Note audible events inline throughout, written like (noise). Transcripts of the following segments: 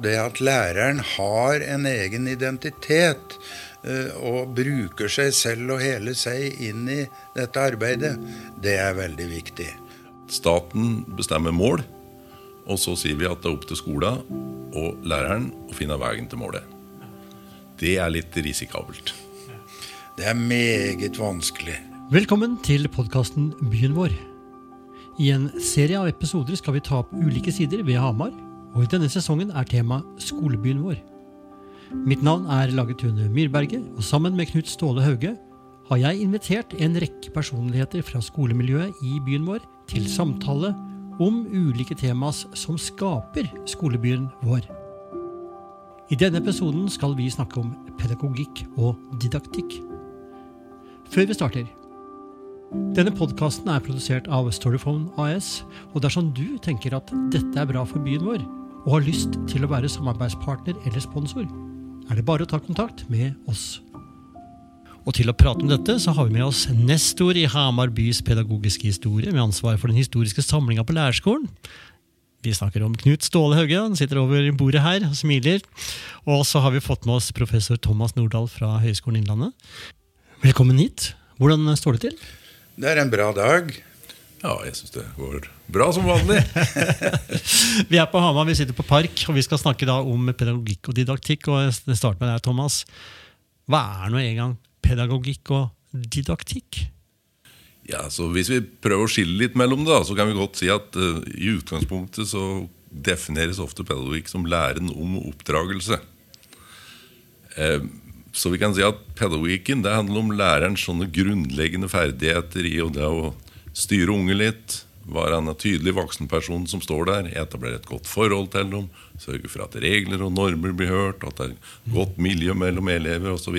Det at læreren har en egen identitet eh, og bruker seg selv og hele seg inn i dette arbeidet, det er veldig viktig. Staten bestemmer mål, og så sier vi at det er opp til skolen og læreren å finne veien til målet. Det er litt risikabelt. Det er meget vanskelig. Velkommen til podkasten Byen vår. I en serie av episoder skal vi ta opp ulike sider ved Hamar, og i denne sesongen er tema skolebyen vår. Mitt navn er Lage Tune Myrberget, og sammen med Knut Ståle Hauge har jeg invitert en rekke personligheter fra skolemiljøet i byen vår til samtale om ulike temas som skaper skolebyen vår. I denne episoden skal vi snakke om pedagogikk og didaktikk. Før vi starter Denne podkasten er produsert av Storyphone AS, og dersom du tenker at dette er bra for byen vår, og har lyst til å være samarbeidspartner eller sponsor, er det bare å ta kontakt med oss. Og til å prate om dette så har vi med oss nestor i Hamar bys pedagogiske historie, med ansvar for den historiske samlinga på lærerskolen. Vi snakker om Knut Ståle Hauge, han sitter over bordet her og smiler. Og så har vi fått med oss professor Thomas Nordahl fra Høgskolen Innlandet. Velkommen hit. Hvordan står det til? Det er en bra dag. Ja, jeg syns det går bra som vanlig. (laughs) Vi er på Hamar, vi sitter på Park, og vi skal snakke da om pedagogikk og didaktikk. og Jeg starter med deg, Thomas. Hva er nå engang pedagogikk og didaktikk? Ja, så Hvis vi prøver å skille litt mellom det, da, så kan vi godt si at uh, i utgangspunktet så defineres ofte pedagogikk som læren om oppdragelse. Uh, så vi kan si at pedagogikken det handler om lærerens sånne grunnleggende ferdigheter i det å styre unge litt, være en tydelig voksenperson som står der, etablere et godt forhold til dem, sørge for at regler og normer blir hørt, at det er godt miljø mellom elever osv.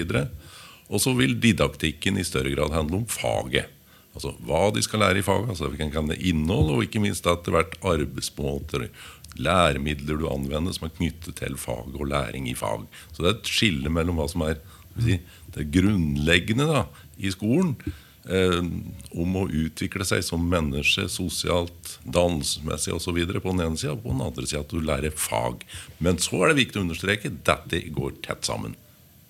Og så vil didaktikken i større grad handle om faget. Altså hva de skal lære i faget, altså hvilken kan det innhold, og ikke minst etter hvert arbeidsmåter, læremidler du anvender som er knyttet til fag og læring i fag. Så det er et skille mellom hva som er si, det grunnleggende da, i skolen. Eh, om å utvikle seg som menneske sosialt, dannelsesmessig osv. på den ene sida, og på den andre sida at du lærer fag. Men så er det viktig å understreke dette går tett sammen.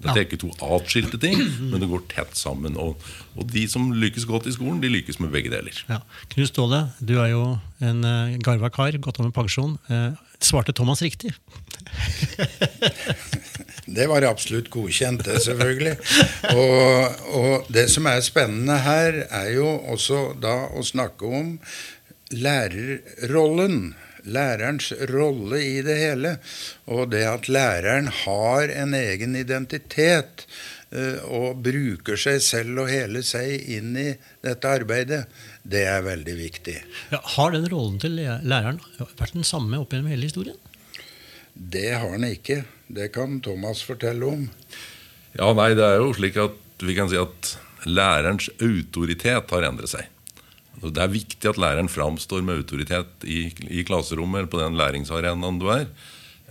Dette er ikke to atskilte ting, men det går tett sammen. Og, og, de som lykkes godt i skolen, de lykkes med begge deler. Ja. Knut Ståle, du er jo en uh, garva kar, gått av med pensjon. Uh, svarte Thomas riktig? (laughs) det var absolutt godkjent, det, selvfølgelig. Og, og det som er spennende her, er jo også da å snakke om lærerrollen lærerens rolle i det hele. Og det at læreren har en egen identitet eh, og bruker seg selv og hele seg inn i dette arbeidet, det er veldig viktig. Ja, har den rollen til læreren vært den samme opp gjennom hele historien? Det har den ikke. Det kan Thomas fortelle om. Ja, nei, det er jo slik at vi kan si at lærerens autoritet har endret seg. Det er viktig at læreren framstår med autoritet i, i klasserommet eller på den læringsarenaen du er.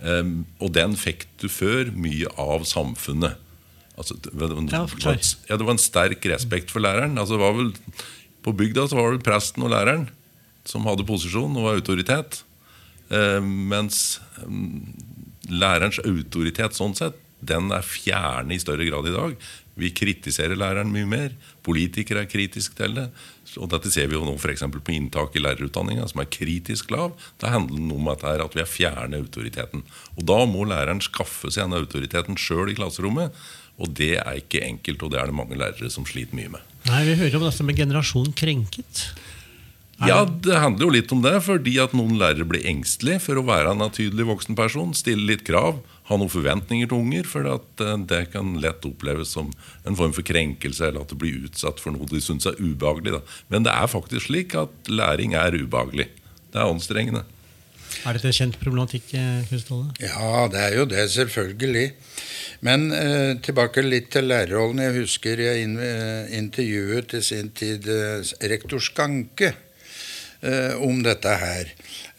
Um, og den fikk du før mye av samfunnet. Altså, det, var, ja, det var en sterk respekt for læreren. Altså, det var vel, på bygda så var det presten og læreren som hadde posisjon og autoritet. Um, mens um, lærerens autoritet sånn sett, den er fjerne i større grad i dag. Vi kritiserer læreren mye mer. Politikere er kritiske til det. Og Dette ser vi jo nå f.eks. på inntak i lærerutdanninga, som er kritisk lav. Da handler det om at, at vi er fjernet autoriteten. Og Da må læreren skaffe seg denne autoriteten sjøl i klasserommet. Og det er ikke enkelt, og det er det mange lærere som sliter mye med. Nei, Vi hører om dette med generasjon krenket. Ja, det handler jo litt om det. Fordi at noen lærere blir engstelige for å være en tydelig voksen person. Stille litt krav. Ha noen forventninger til unger. For at det kan lett oppleves som en form for krenkelse, eller at du blir utsatt for noe de syns er ubehagelig. Da. Men det er faktisk slik at læring er ubehagelig. Det er anstrengende. Er dette kjent problematikk? Kristoffer? Ja, det er jo det, selvfølgelig. Men eh, tilbake litt til lærerrollen. Jeg husker jeg in eh, intervjuet til sin tid eh, rektor Skanke eh, om dette her.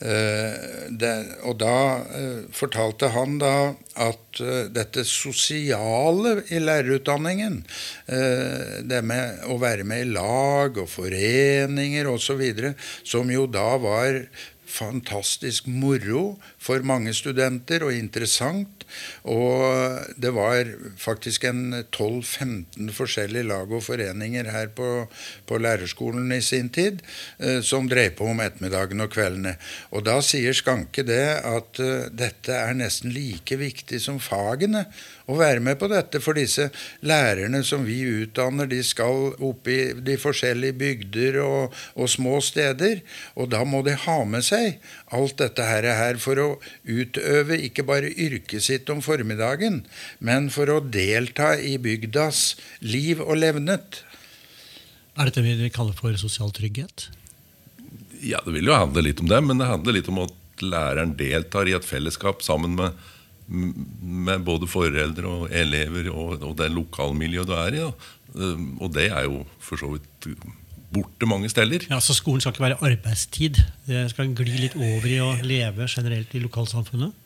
Eh, det, og da eh, fortalte han da at eh, dette sosiale i lærerutdanningen, eh, det med å være med i lag og foreninger osv., som jo da var fantastisk moro for mange studenter og interessant. Og det var faktisk en 12-15 forskjellige lag og foreninger her på, på lærerskolen i sin tid eh, som drev på om ettermiddagen og kveldene. Og da sier Skanke det at uh, dette er nesten like viktig som fagene å være med på dette. For disse lærerne som vi utdanner, de skal opp i de forskjellige bygder og, og små steder. Og da må de ha med seg alt dette her her for å utøve ikke bare yrket sitt om formiddagen, men for å delta i bygdas liv og levnet. Er dette vi kaller for sosial trygghet? Ja, det vil jo handle litt om det, men det handler litt om at læreren deltar i et fellesskap sammen med med både foreldre og elever og, og det lokalmiljøet du er i. Da. Og det er jo for så vidt borte mange steder. Ja, Så skolen skal ikke være arbeidstid? Det skal gli litt over i å leve generelt i lokalsamfunnet?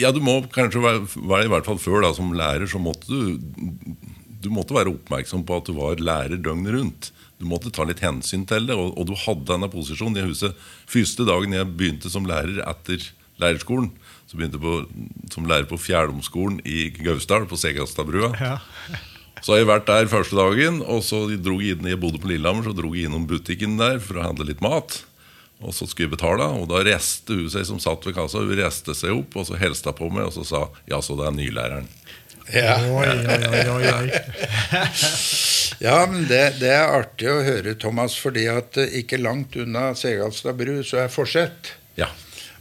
Ja, du må kanskje være, være i hvert fall før da, som lærer, så måtte du du måtte være oppmerksom på at du var lærer døgnet rundt. Du måtte ta litt hensyn til det, og, og du hadde denne posisjonen i huset. Første dagen jeg begynte som lærer etter lærerskolen, så begynte jeg på, som lærer på Fjærdomsskolen i Gausdal, på Segastadbrua. Ja. Så har jeg vært der første dagen, og så dro jeg inn, jeg bodde på Lillehammer, så dro jeg innom butikken der for å handle litt mat. Og så skulle jeg betale, og da reiste hun seg som satt ved kassa, hun reiste seg opp og så hilste på meg og så sa ja, så det er nylæreren. Ja, oi, oi, oi, ja men det, det, er artig å høre, Thomas, fordi at eh, ikke langt unna Segalstad bru så er Forsett. Ja.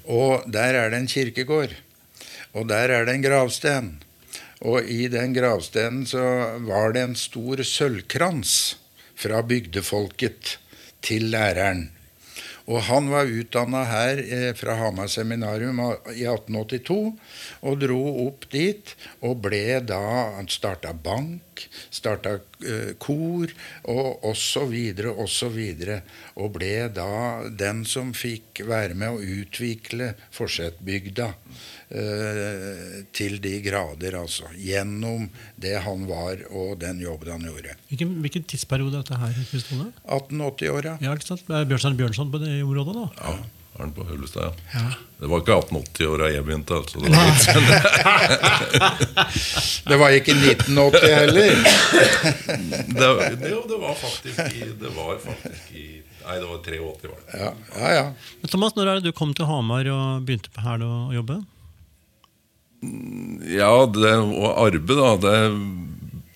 Og der er det en kirkegård. Og der er det en gravsten. Og i den gravstenen så var det en stor sølvkrans fra bygdefolket til læreren. Og han var utdanna her eh, fra Hamar seminarium i 1882 og dro opp dit og ble da Han starta bank, starta uh, kor og osv. osv. Og og ble da den som fikk være med å utvikle Forsetbygda uh, til de grader, altså. Gjennom det han var og den jobben han gjorde. Hvilken, hvilken tidsperiode er dette her? 1880-åra. Ja, Bjørnstein Bjørnson på det området, da? Ja. Den på Hullestad, ja. ja. Det var ikke 1880-åra jeg begynte. altså. Det var, (laughs) det var ikke 1980 heller? (laughs) det, det, det, var faktisk i, det var faktisk i Nei, det var 83, var det. Ja, ja, ja. Men Thomas, Når er det du kom til Hamar og begynte her å jobbe? Ja, det, og arbeid, da. det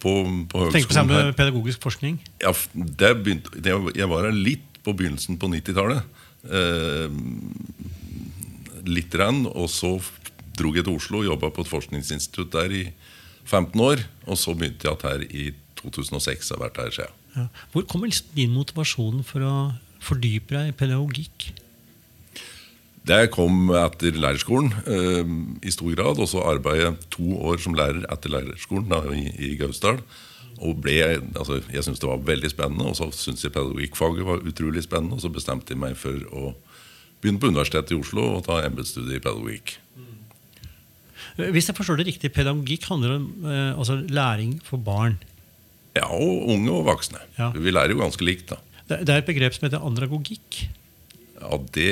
på, på høgskolen Tenk på seg med pedagogisk forskning? Ja, det begynte, det, Jeg var her litt på begynnelsen på 90-tallet. Eh, litt rann, og så dro jeg til Oslo og jobba på et forskningsinstitutt der i 15 år. Og så begynte jeg her i 2006. har vært her siden. Ja. Hvor kommer liksom din motivasjon for å fordype deg i pedagogikk? Det kom etter lærerskolen eh, i stor grad. Og så arbeidet jeg to år som lærer etter lærerskolen da, i, i Gausdal. Og ble, altså, jeg syntes det var veldig spennende, og så syntes jeg pedagogikkfaget var utrolig spennende. Og så bestemte jeg meg for å begynne på Universitetet i Oslo og ta embetsstudie i pedagogikk. Hvis jeg forstår det riktig, pedagogikk handler om eh, altså læring for barn? Ja, og unge og voksne. Ja. Vi lærer jo ganske likt. da. Det, det er et begrep som heter andragogikk. Ja, det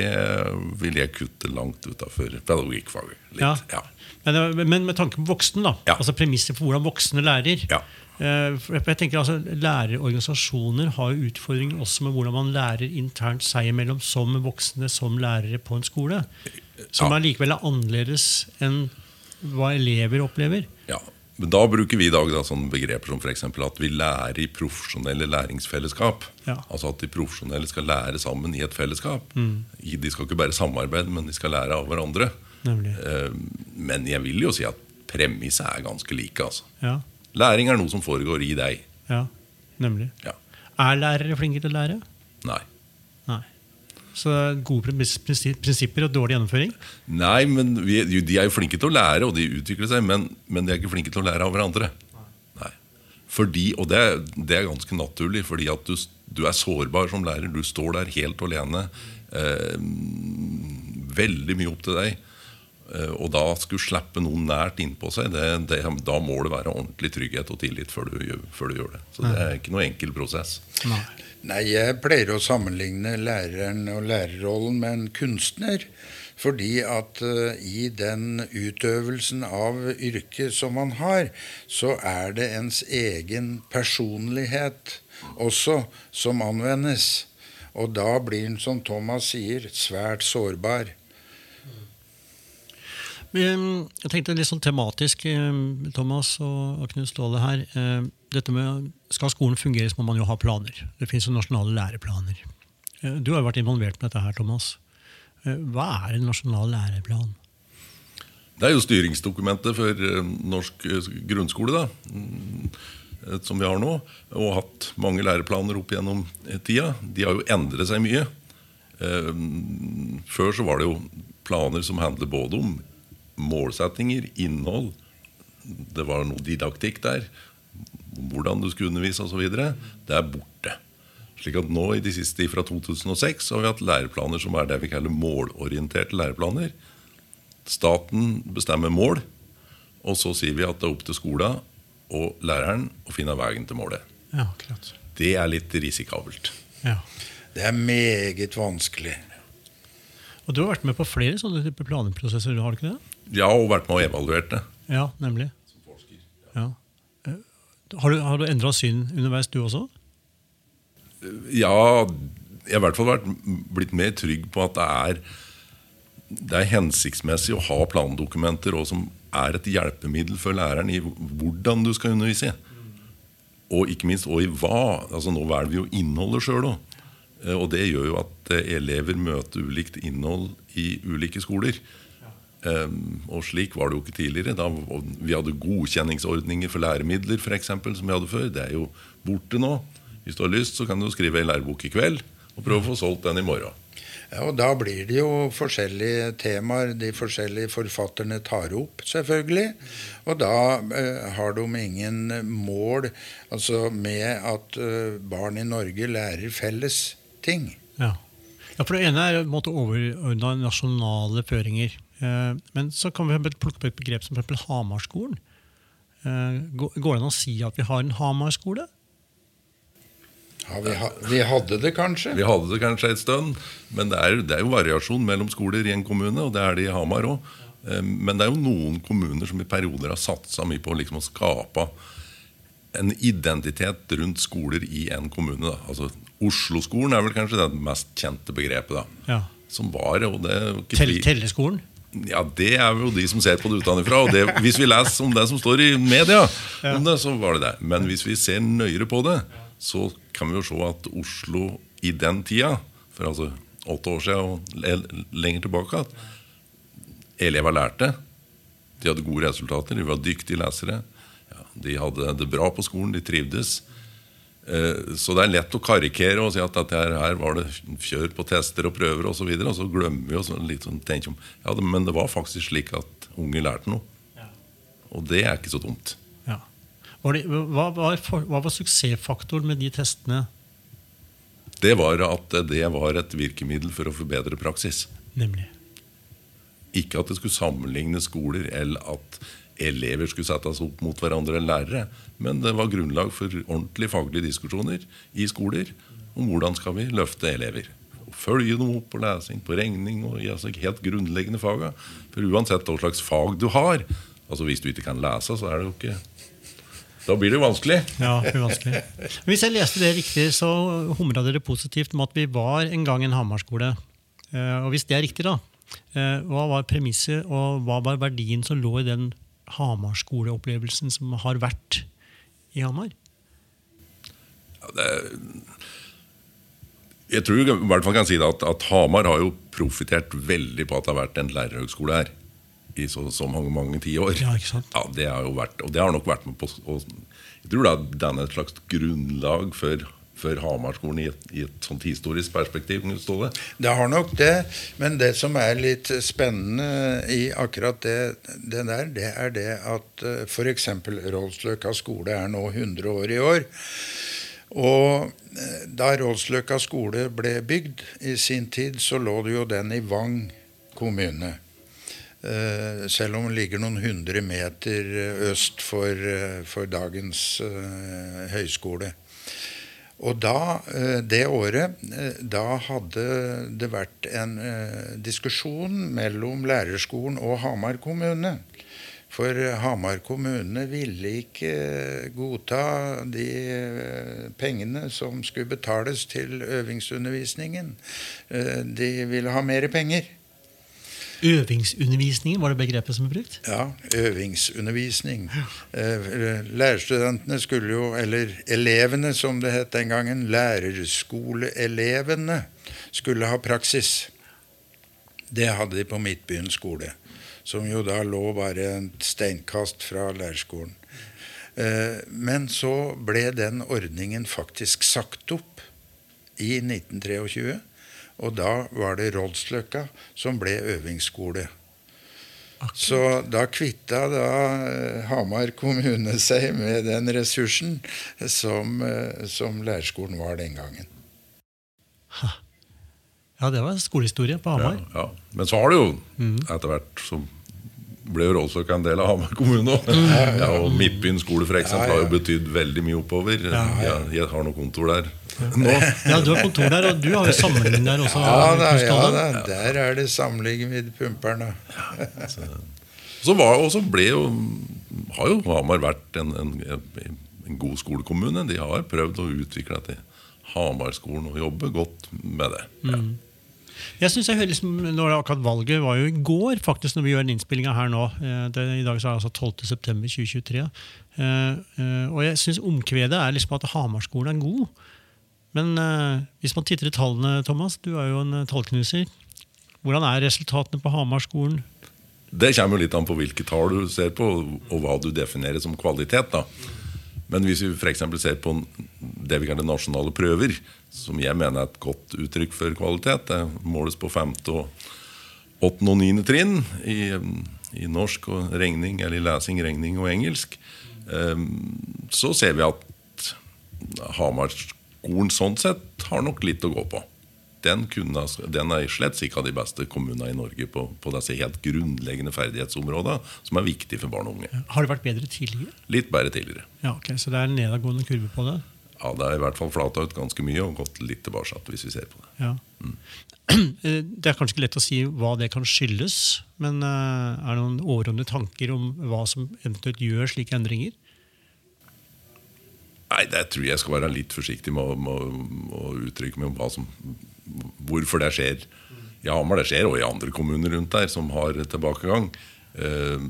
vil jeg kutte langt utafor pedagogikkfaget. Ja. ja. Men, men, med tanke på voksne, da. Ja. Altså premisser for hvordan voksne lærer. Ja. Eh, jeg tenker altså, Lærerorganisasjoner har jo utfordringer også med hvordan man lærer internt seg imellom som voksne, som lærere på en skole. Som ja. allikevel er annerledes enn hva elever opplever. Ja, men Da bruker vi i dag da, sånne begreper som f.eks. at vi lærer i profesjonelle læringsfellesskap. Ja. Altså at de profesjonelle skal lære sammen i et fellesskap. Mm. De skal ikke bare samarbeide, men de skal lære av hverandre. Nemlig. Eh, men jeg vil jo si at premisset er ganske like. altså. Ja. Læring er noe som foregår i deg. Ja, nemlig. Ja. Er lærere flinke til å lære? Nei. Nei. Så gode prinsipper og dårlig gjennomføring? Nei, men vi, de er jo flinke til å lære, og de utvikler seg, men, men de er ikke flinke til å lære av hverandre. Nei. Fordi, og det, det, er ganske naturlig, fordi at du, du, er sårbar som lærer. Du står der helt alene. Eh, veldig mye opp til deg. Eh, og da skulle slippe noen nært innpå seg, det, det, da må det være ordentlig trygghet og tillit før du, før du, gjør det. Så det er ikke noe enkel prosess. Nei. Jeg pleier å sammenligne læreren og lærerrollen med en kunstner. Fordi at uh, i den utøvelsen av yrket som man har, så er det ens egen personlighet også som anvendes. Og da blir en, som Thomas sier, svært sårbar. Jeg tenkte litt sånn tematisk, Thomas og Knut Ståle her. Dette med, Skal skolen fungere, så må man jo ha planer. Det fins jo nasjonale læreplaner. Du har jo vært involvert med dette her, Thomas. Hva er en nasjonal læreplan? Det er jo styringsdokumentet for norsk grunnskole. da Eh, som vi har nå, og hatt mange læreplaner opp gjennom eh, tida. De har jo endret seg mye. Eh, før så var det jo planer som handler både om målsettinger, innhold Det var noe didaktikk der. Hvordan du skulle undervise osv. Det er borte. Slik at nå i de siste Fra 2006 har vi hatt læreplaner som er det vi kaller målorienterte læreplaner. Staten bestemmer mål, og så sier vi at det er opp til skolen og læreren å finne veien til målet. Ja, akkurat. Det er litt risikabelt. Ja. Det er meget vanskelig. Og Du har vært med på flere sånne type planprosesser? har du ikke det? Ja, og vært med og evaluert det. Ja, nemlig. Ja. Eh, har du, har du endra syn underveis, du også? Ja, jeg har i hvert fall vært, blitt mer trygg på at det er, det er hensiktsmessig å ha plandokumenter og som er et hjelpemiddel for læreren i hvordan du skal undervise. Og ikke minst og i hva. altså Nå velger vi jo innholdet sjøl òg. Eh, og det gjør jo at eh, elever møter ulikt innhold i ulike skoler. Um, og slik var det jo ikke tidligere. Da, vi hadde godkjenningsordninger for læremidler for eksempel, som vi hadde før. Det er jo borte nå. Hvis du har lyst, så kan du skrive ei lærebok i kveld og prøve å få solgt den i morgen. Ja, og Da blir det jo forskjellige temaer de forskjellige forfatterne tar opp, selvfølgelig. Og da eh, har de ingen mål altså med at eh, barn i Norge lærer felles ting. Ja. ja for Det ene er å overordna nasjonale føringer. Eh, men så kan vi plukke på et begrep som f.eks. Hamarskolen. Eh, går det an å si at vi har en Hamarskole? Ja, vi, ha, vi, hadde det kanskje? Vi hadde det kanskje et stund. Men det er, det er, jo variasjon mellom skoler i en kommune, og det er det i Hamar òg. Eh, men det er jo noen kommuner som i perioder har satsa mye på liksom å skape en identitet rundt skoler i en kommune. Da. Altså, Oslo-skolen er vel kanskje det mest kjente begrepet. da. Ja. Som var, og det Tell, Telleskolen? Ja, Det er jo de som ser på det utenfra. Og det, hvis vi leser om det som står i media, ja. det, så var det det. Men hvis vi ser nøyere på det, så kan vi jo se at Oslo i den tida, for altså åtte år siden og lenger tilbake, at elever lærte. De hadde gode resultater, de var dyktige lesere. Ja, de hadde det bra på skolen, de trivdes. Eh, så det er lett å karikere og si at dette her var det kjør på tester og prøver osv. Og, så videre, og så glemmer vi oss litt sånn, tenker om, ja, Men det var faktisk slik at unge lærte noe. Og det er ikke så dumt. Var det, hva, var, hva, var, suksessfaktoren med de testene? Det var at det var et virkemiddel for å forbedre praksis. Nemlig? Ikke at det skulle sammenligne skoler, eller at elever skulle settes opp mot hverandre enn lærere. Men det var grunnlag for ordentlige faglige diskusjoner i skoler om hvordan skal vi løfte elever. Følge dem opp på lesing, på regning og i altså helt grunnleggende faga. For uansett hva slags fag du har, altså hvis du ikke kan lese, så er det jo ikke da blir det vanskelig. Ja, uvanskelig. vanskelig. Hvis jeg leste det riktig, så humra dere positivt om at vi var en gang en Hamar-skole. Eh, og hvis det er riktig, da, eh, hva var premisset, og hva var verdien som lå i den Hamar-skoleopplevelsen som har vært i Hamar? Ja, det, jeg tror i hvert fall kan si at, at Hamar har jo profitert veldig på at det har vært en lærerhøgskole her i så, så mange mange tiår. Ja, ikke sant? ja, det har jo vært, og det har nok vært med på å Jeg tror det er et slags grunnlag for, for Hamarskolen i i et sånt historisk perspektiv. Ståle. Det har nok det, men det som er litt spennende i akkurat det, det der, det er det at eh, f.eks. Rollsløkka skole er nå 100 år i år. Og eh, da Rollsløkka skole ble bygd i sin tid, så lå det jo den i Vang kommune. Eh, selv om den ligger noen hundre meter øst for, for dagens høyskole. Og da, eh, det året, eh, da hadde det vært en eh, diskusjon mellom lærerskolen og Hamar kommune. For Hamar kommune ville ikke godta de pengene som skulle betales til øvingsundervisningen. De ville ha mer penger. Øvingsundervisningen, var det begrepet som ble brukt? Ja, øvingsundervisning. Lærerstudentene skulle jo, eller elevene som det het den gangen, lærerskoleelevene, skulle ha praksis. Det hadde de på Midtbyen skole som jo da lå bare et steinkast fra lærerskolen. Eh, men så ble den ordningen faktisk sagt opp i 1923. Og da var det Roldsløkka som ble øvingsskole. Så da kvitta da eh, Hamar kommune (laughs) seg med den ressursen som, eh, som lærerskolen var den gangen. Ja, det var skolehistorie på Hamar. Ja, ja. Men så har det jo etter hvert som ble jo Rålsøk en del av Hamar kommune òg. Ja, og Midtbyen skole for eksempel, har jo betydd veldig mye oppover. Jeg, jeg har noe kontor der nå. Ja, du har kontor der, og du har jo samling der også. Ja, da, ja da, der er det samling med pumperne. Så var, og så ble jo, har jo Hamar vært en, en, en god skolekommune. De har prøvd å utvikle det til Hamarskolen og jobbe godt med det. Ja. Jeg synes jeg hører liksom, når det akkurat Valget var jo i går, faktisk, når vi gjør den innspillinga her nå. Eh, Det, I dag så er det altså 12.9.2023. Eh, eh, og jeg syns omkvedet er liksom at Hamarskolen er god. Men eh, hvis man titter i tallene, Thomas, du er jo en eh, tallknuser. Hvordan er resultatene på Hamarskolen? Det kommer litt an på hvilke tall du ser på, og hva du definerer som kvalitet. da. Men hvis vi f.eks. ser på det vi kaller nasjonale prøver, som jeg mener er et godt uttrykk for kvalitet, det måles på femte, og åttende og 9. trinn i, i norsk og regning, eller i lesing, regning og engelsk, eh, så ser vi at Hamarskolen sånn sett har nok litt å gå på. Den, kunne, den er slett ikke av de beste kommunene i Norge på, på disse helt grunnleggende ferdighetsområdene som er viktige for barn og unge. Har det vært bedre tidligere? Litt bedre tidligere. Ja, ok, Så det er en nedadgående kurve på det? Ja, Det er i hvert fall flata ut ganske mye og gått litt tilbake hvis vi ser på det. Ja. Mm. (clears throat) Det er kanskje ikke lett å si hva det kan skyldes, men eh, er det noen overordnede tanker om hva som eventuelt gjør slike endringer? Nei, det tror jeg skal være litt forsiktig med å, uttrykke meg om hvorfor det skjer. I Hamar det skjer, og i andre kommuner rundt der som har tilbakegang. Uh,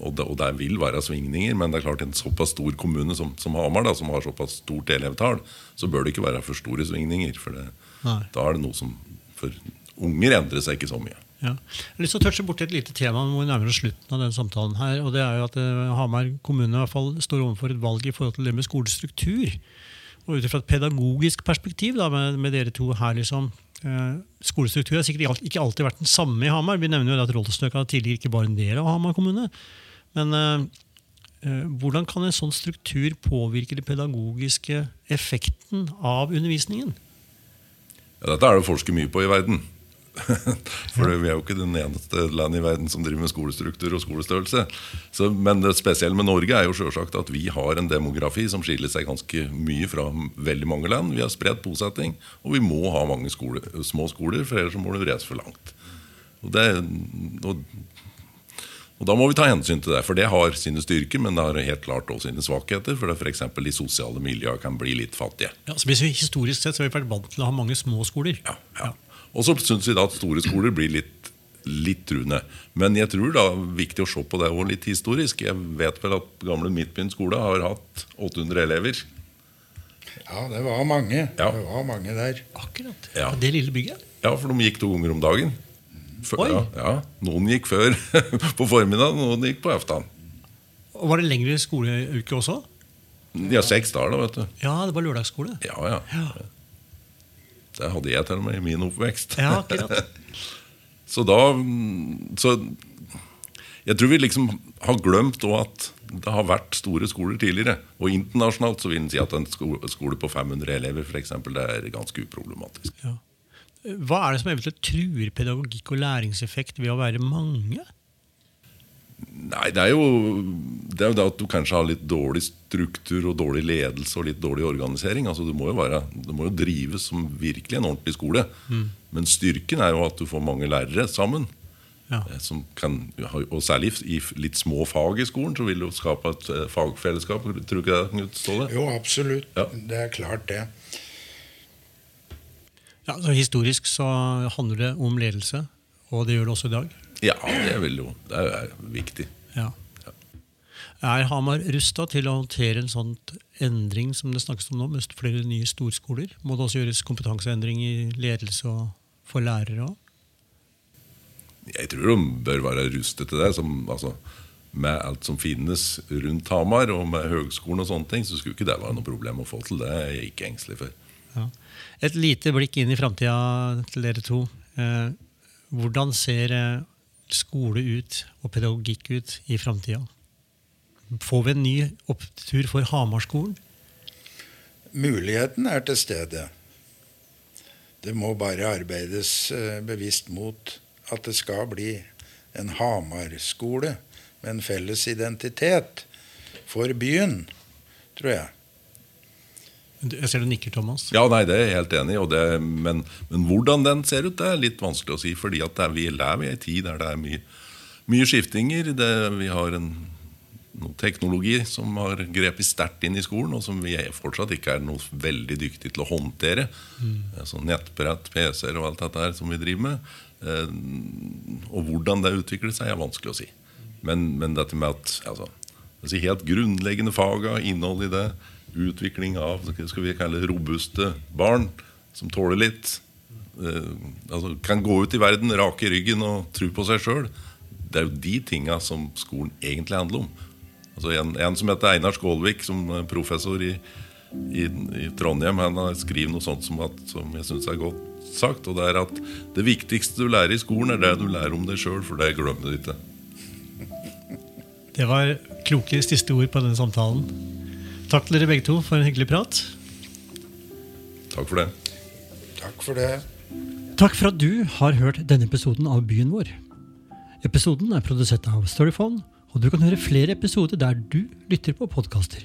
og, det, og det vil være svingninger, men det er klart en såpass stor kommune som, som Hamar, da, som har såpass stort elevtall, så bør det ikke være for store svingninger. For det, da er det noe som For unger endrer seg ikke så mye. Ja. Jeg har lyst til å touche borti et lite tema hvor vi nærmer oss slutten av denne samtalen. her, og det er jo at eh, Hamar kommune i hvert fall står overfor et valg i forhold til det med skolestruktur. Og ut fra et pedagogisk perspektiv da, med, med dere to her liksom, eh, Skolestruktur har sikkert ikke alltid vært den samme i Hamar. Vi nevner jo at Rollestøka tidligere ikke var en del av Hamar kommune. Men eh, eh, hvordan kan en sånn struktur påvirke den pedagogiske effekten av undervisningen? Ja, dette er det forsket mye på i verden. (laughs) For vi er jo ikke den eneste landet i verden som driver med skolestruktur og skolestørrelse. Så, men det spesielle med Norge er jo selvsagt at vi har en demografi som skiller seg ganske mye fra veldig mange land. Vi har spredt bosetting, og vi må ha mange skole, små skoler, for ellers må det reise for langt. Og, det, og, og Da må vi ta hensyn til det, for det har sine styrker, men det har helt klart også sine svakheter. For f.eks. de sosiale miljøene kan bli litt fattige. Ja, så Historisk sett så har vi vært vant til å ha mange små skoler. Ja, ja. Og så syns vi da at store skoler blir litt, litt truende. Men jeg tror da viktig å se på det litt historisk. Jeg vet vel at gamle Midtbyen skole har hatt 800 elever. Ja, det var mange. Ja. Det var mange der. Akkurat. Ja. Det lille bygget. Ja, for de gikk to ganger om dagen. Før- Oi. ja, ja. Noen gikk før (laughs) på formiddagen, noen gikk på aftan. Og Var det lengre skoleuke også? De har seks dager, da, vet du. Ja, det var lørdagsskole. Ja, ja. Det hadde jeg til og med i min oppvekst. Ja, akkurat. (laughs) Så da Så jeg tror vi liksom har glemt òg at det har vært store skoler tidligere. Og internasjonalt så vil en si at en skole på 500 elever for eksempel, det er ganske uproblematisk. Ja. Hva er det som eventuelt truer pedagogikk og læringseffekt ved å være mange? Nei, det er jo det er jo det at du kanskje har litt dårlig struktur og dårlig ledelse og litt dårlig organisering. Altså Det må jo, være, det må jo drives som virkelig en ordentlig skole. Men styrken er jo at du får mange lærere sammen. Ja. eh, Som kan, og særlig i litt små fag i skolen så vil du skape et eh, fagfellesskap. Tror du ikke det, Knut Ståle? Jo, absolutt. Ja. Det er klart, det. Ja, så Historisk så handler det om ledelse, og det gjør det også i dag. Ja, det vil jo Det er jo viktig. Ja. Er Hamar rusta til å håndtere en sånn endring som det snakkes om nå, med flere nye storskoler? Må det også gjøres kompetanseendring i ledelse og for lærere òg? Jeg tror de bør være rustet til det. Som, altså, med alt som finnes rundt Hamar, og med høgskolen og sånne ting, så skulle ikke det være noe problem å få til. Det er jeg ikke engstelig for. Ja. Et lite blikk inn i framtida til dere to. Eh, hvordan ser eh, skole ut og pedagogikk ut i framtida? Får vi en ny opptur for Hamarskolen? Muligheten er til stede. Det må bare arbeides eh, bevisst mot at det skal bli en Hamar-skole med en felles identitet for byen, tror jeg. Jeg ser du nikker, Thomas. Ja, nei, det er jeg helt enig i. Men, men hvordan den ser ut, det er litt vanskelig å si. fordi er, vi lever i en tid der det er mye, mye skiftinger. Det, vi har en, noe teknologi som har grepet sterkt inn i skolen, og som vi fortsatt ikke er noe veldig dyktige til å håndtere. Altså nettbrett, PC-er og alt dette her som vi driver med. Eh, og hvordan det utvikler seg, er vanskelig å si. Men, men dette med at altså, altså helt grunnleggende faga, innhold i det, utvikling av skal vi kalle robuste barn som tåler litt, eh, altså, kan gå ut i verden rak i ryggen og tro på seg sjøl. Det er jo de tinga som skolen egentlig handler om. Altså en, en som heter Einar Skålvik, som er professor i, i, i Trondheim, han har skrevet noe sånt som, at, som jeg syns er godt sagt. Og det er at det viktigste du lærer i skolen, er det du lærer om deg sjøl, for det glemmer du ikke. Det var kloke siste ord på denne samtalen. Takk til dere begge to for en hyggelig prat. Takk for det. Takk for det. Takk for at du har hørt denne episoden av Byen vår. Episoden er produsert av Storyphone, og du kan høre flere episoder der du lytter på podkaster.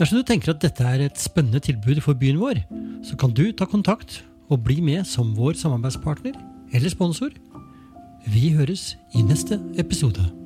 Dersom du tenker at dette er et spennende tilbud for byen vår, så kan du ta kontakt og bli med som vår samarbeidspartner eller sponsor. Vi høres i neste episode.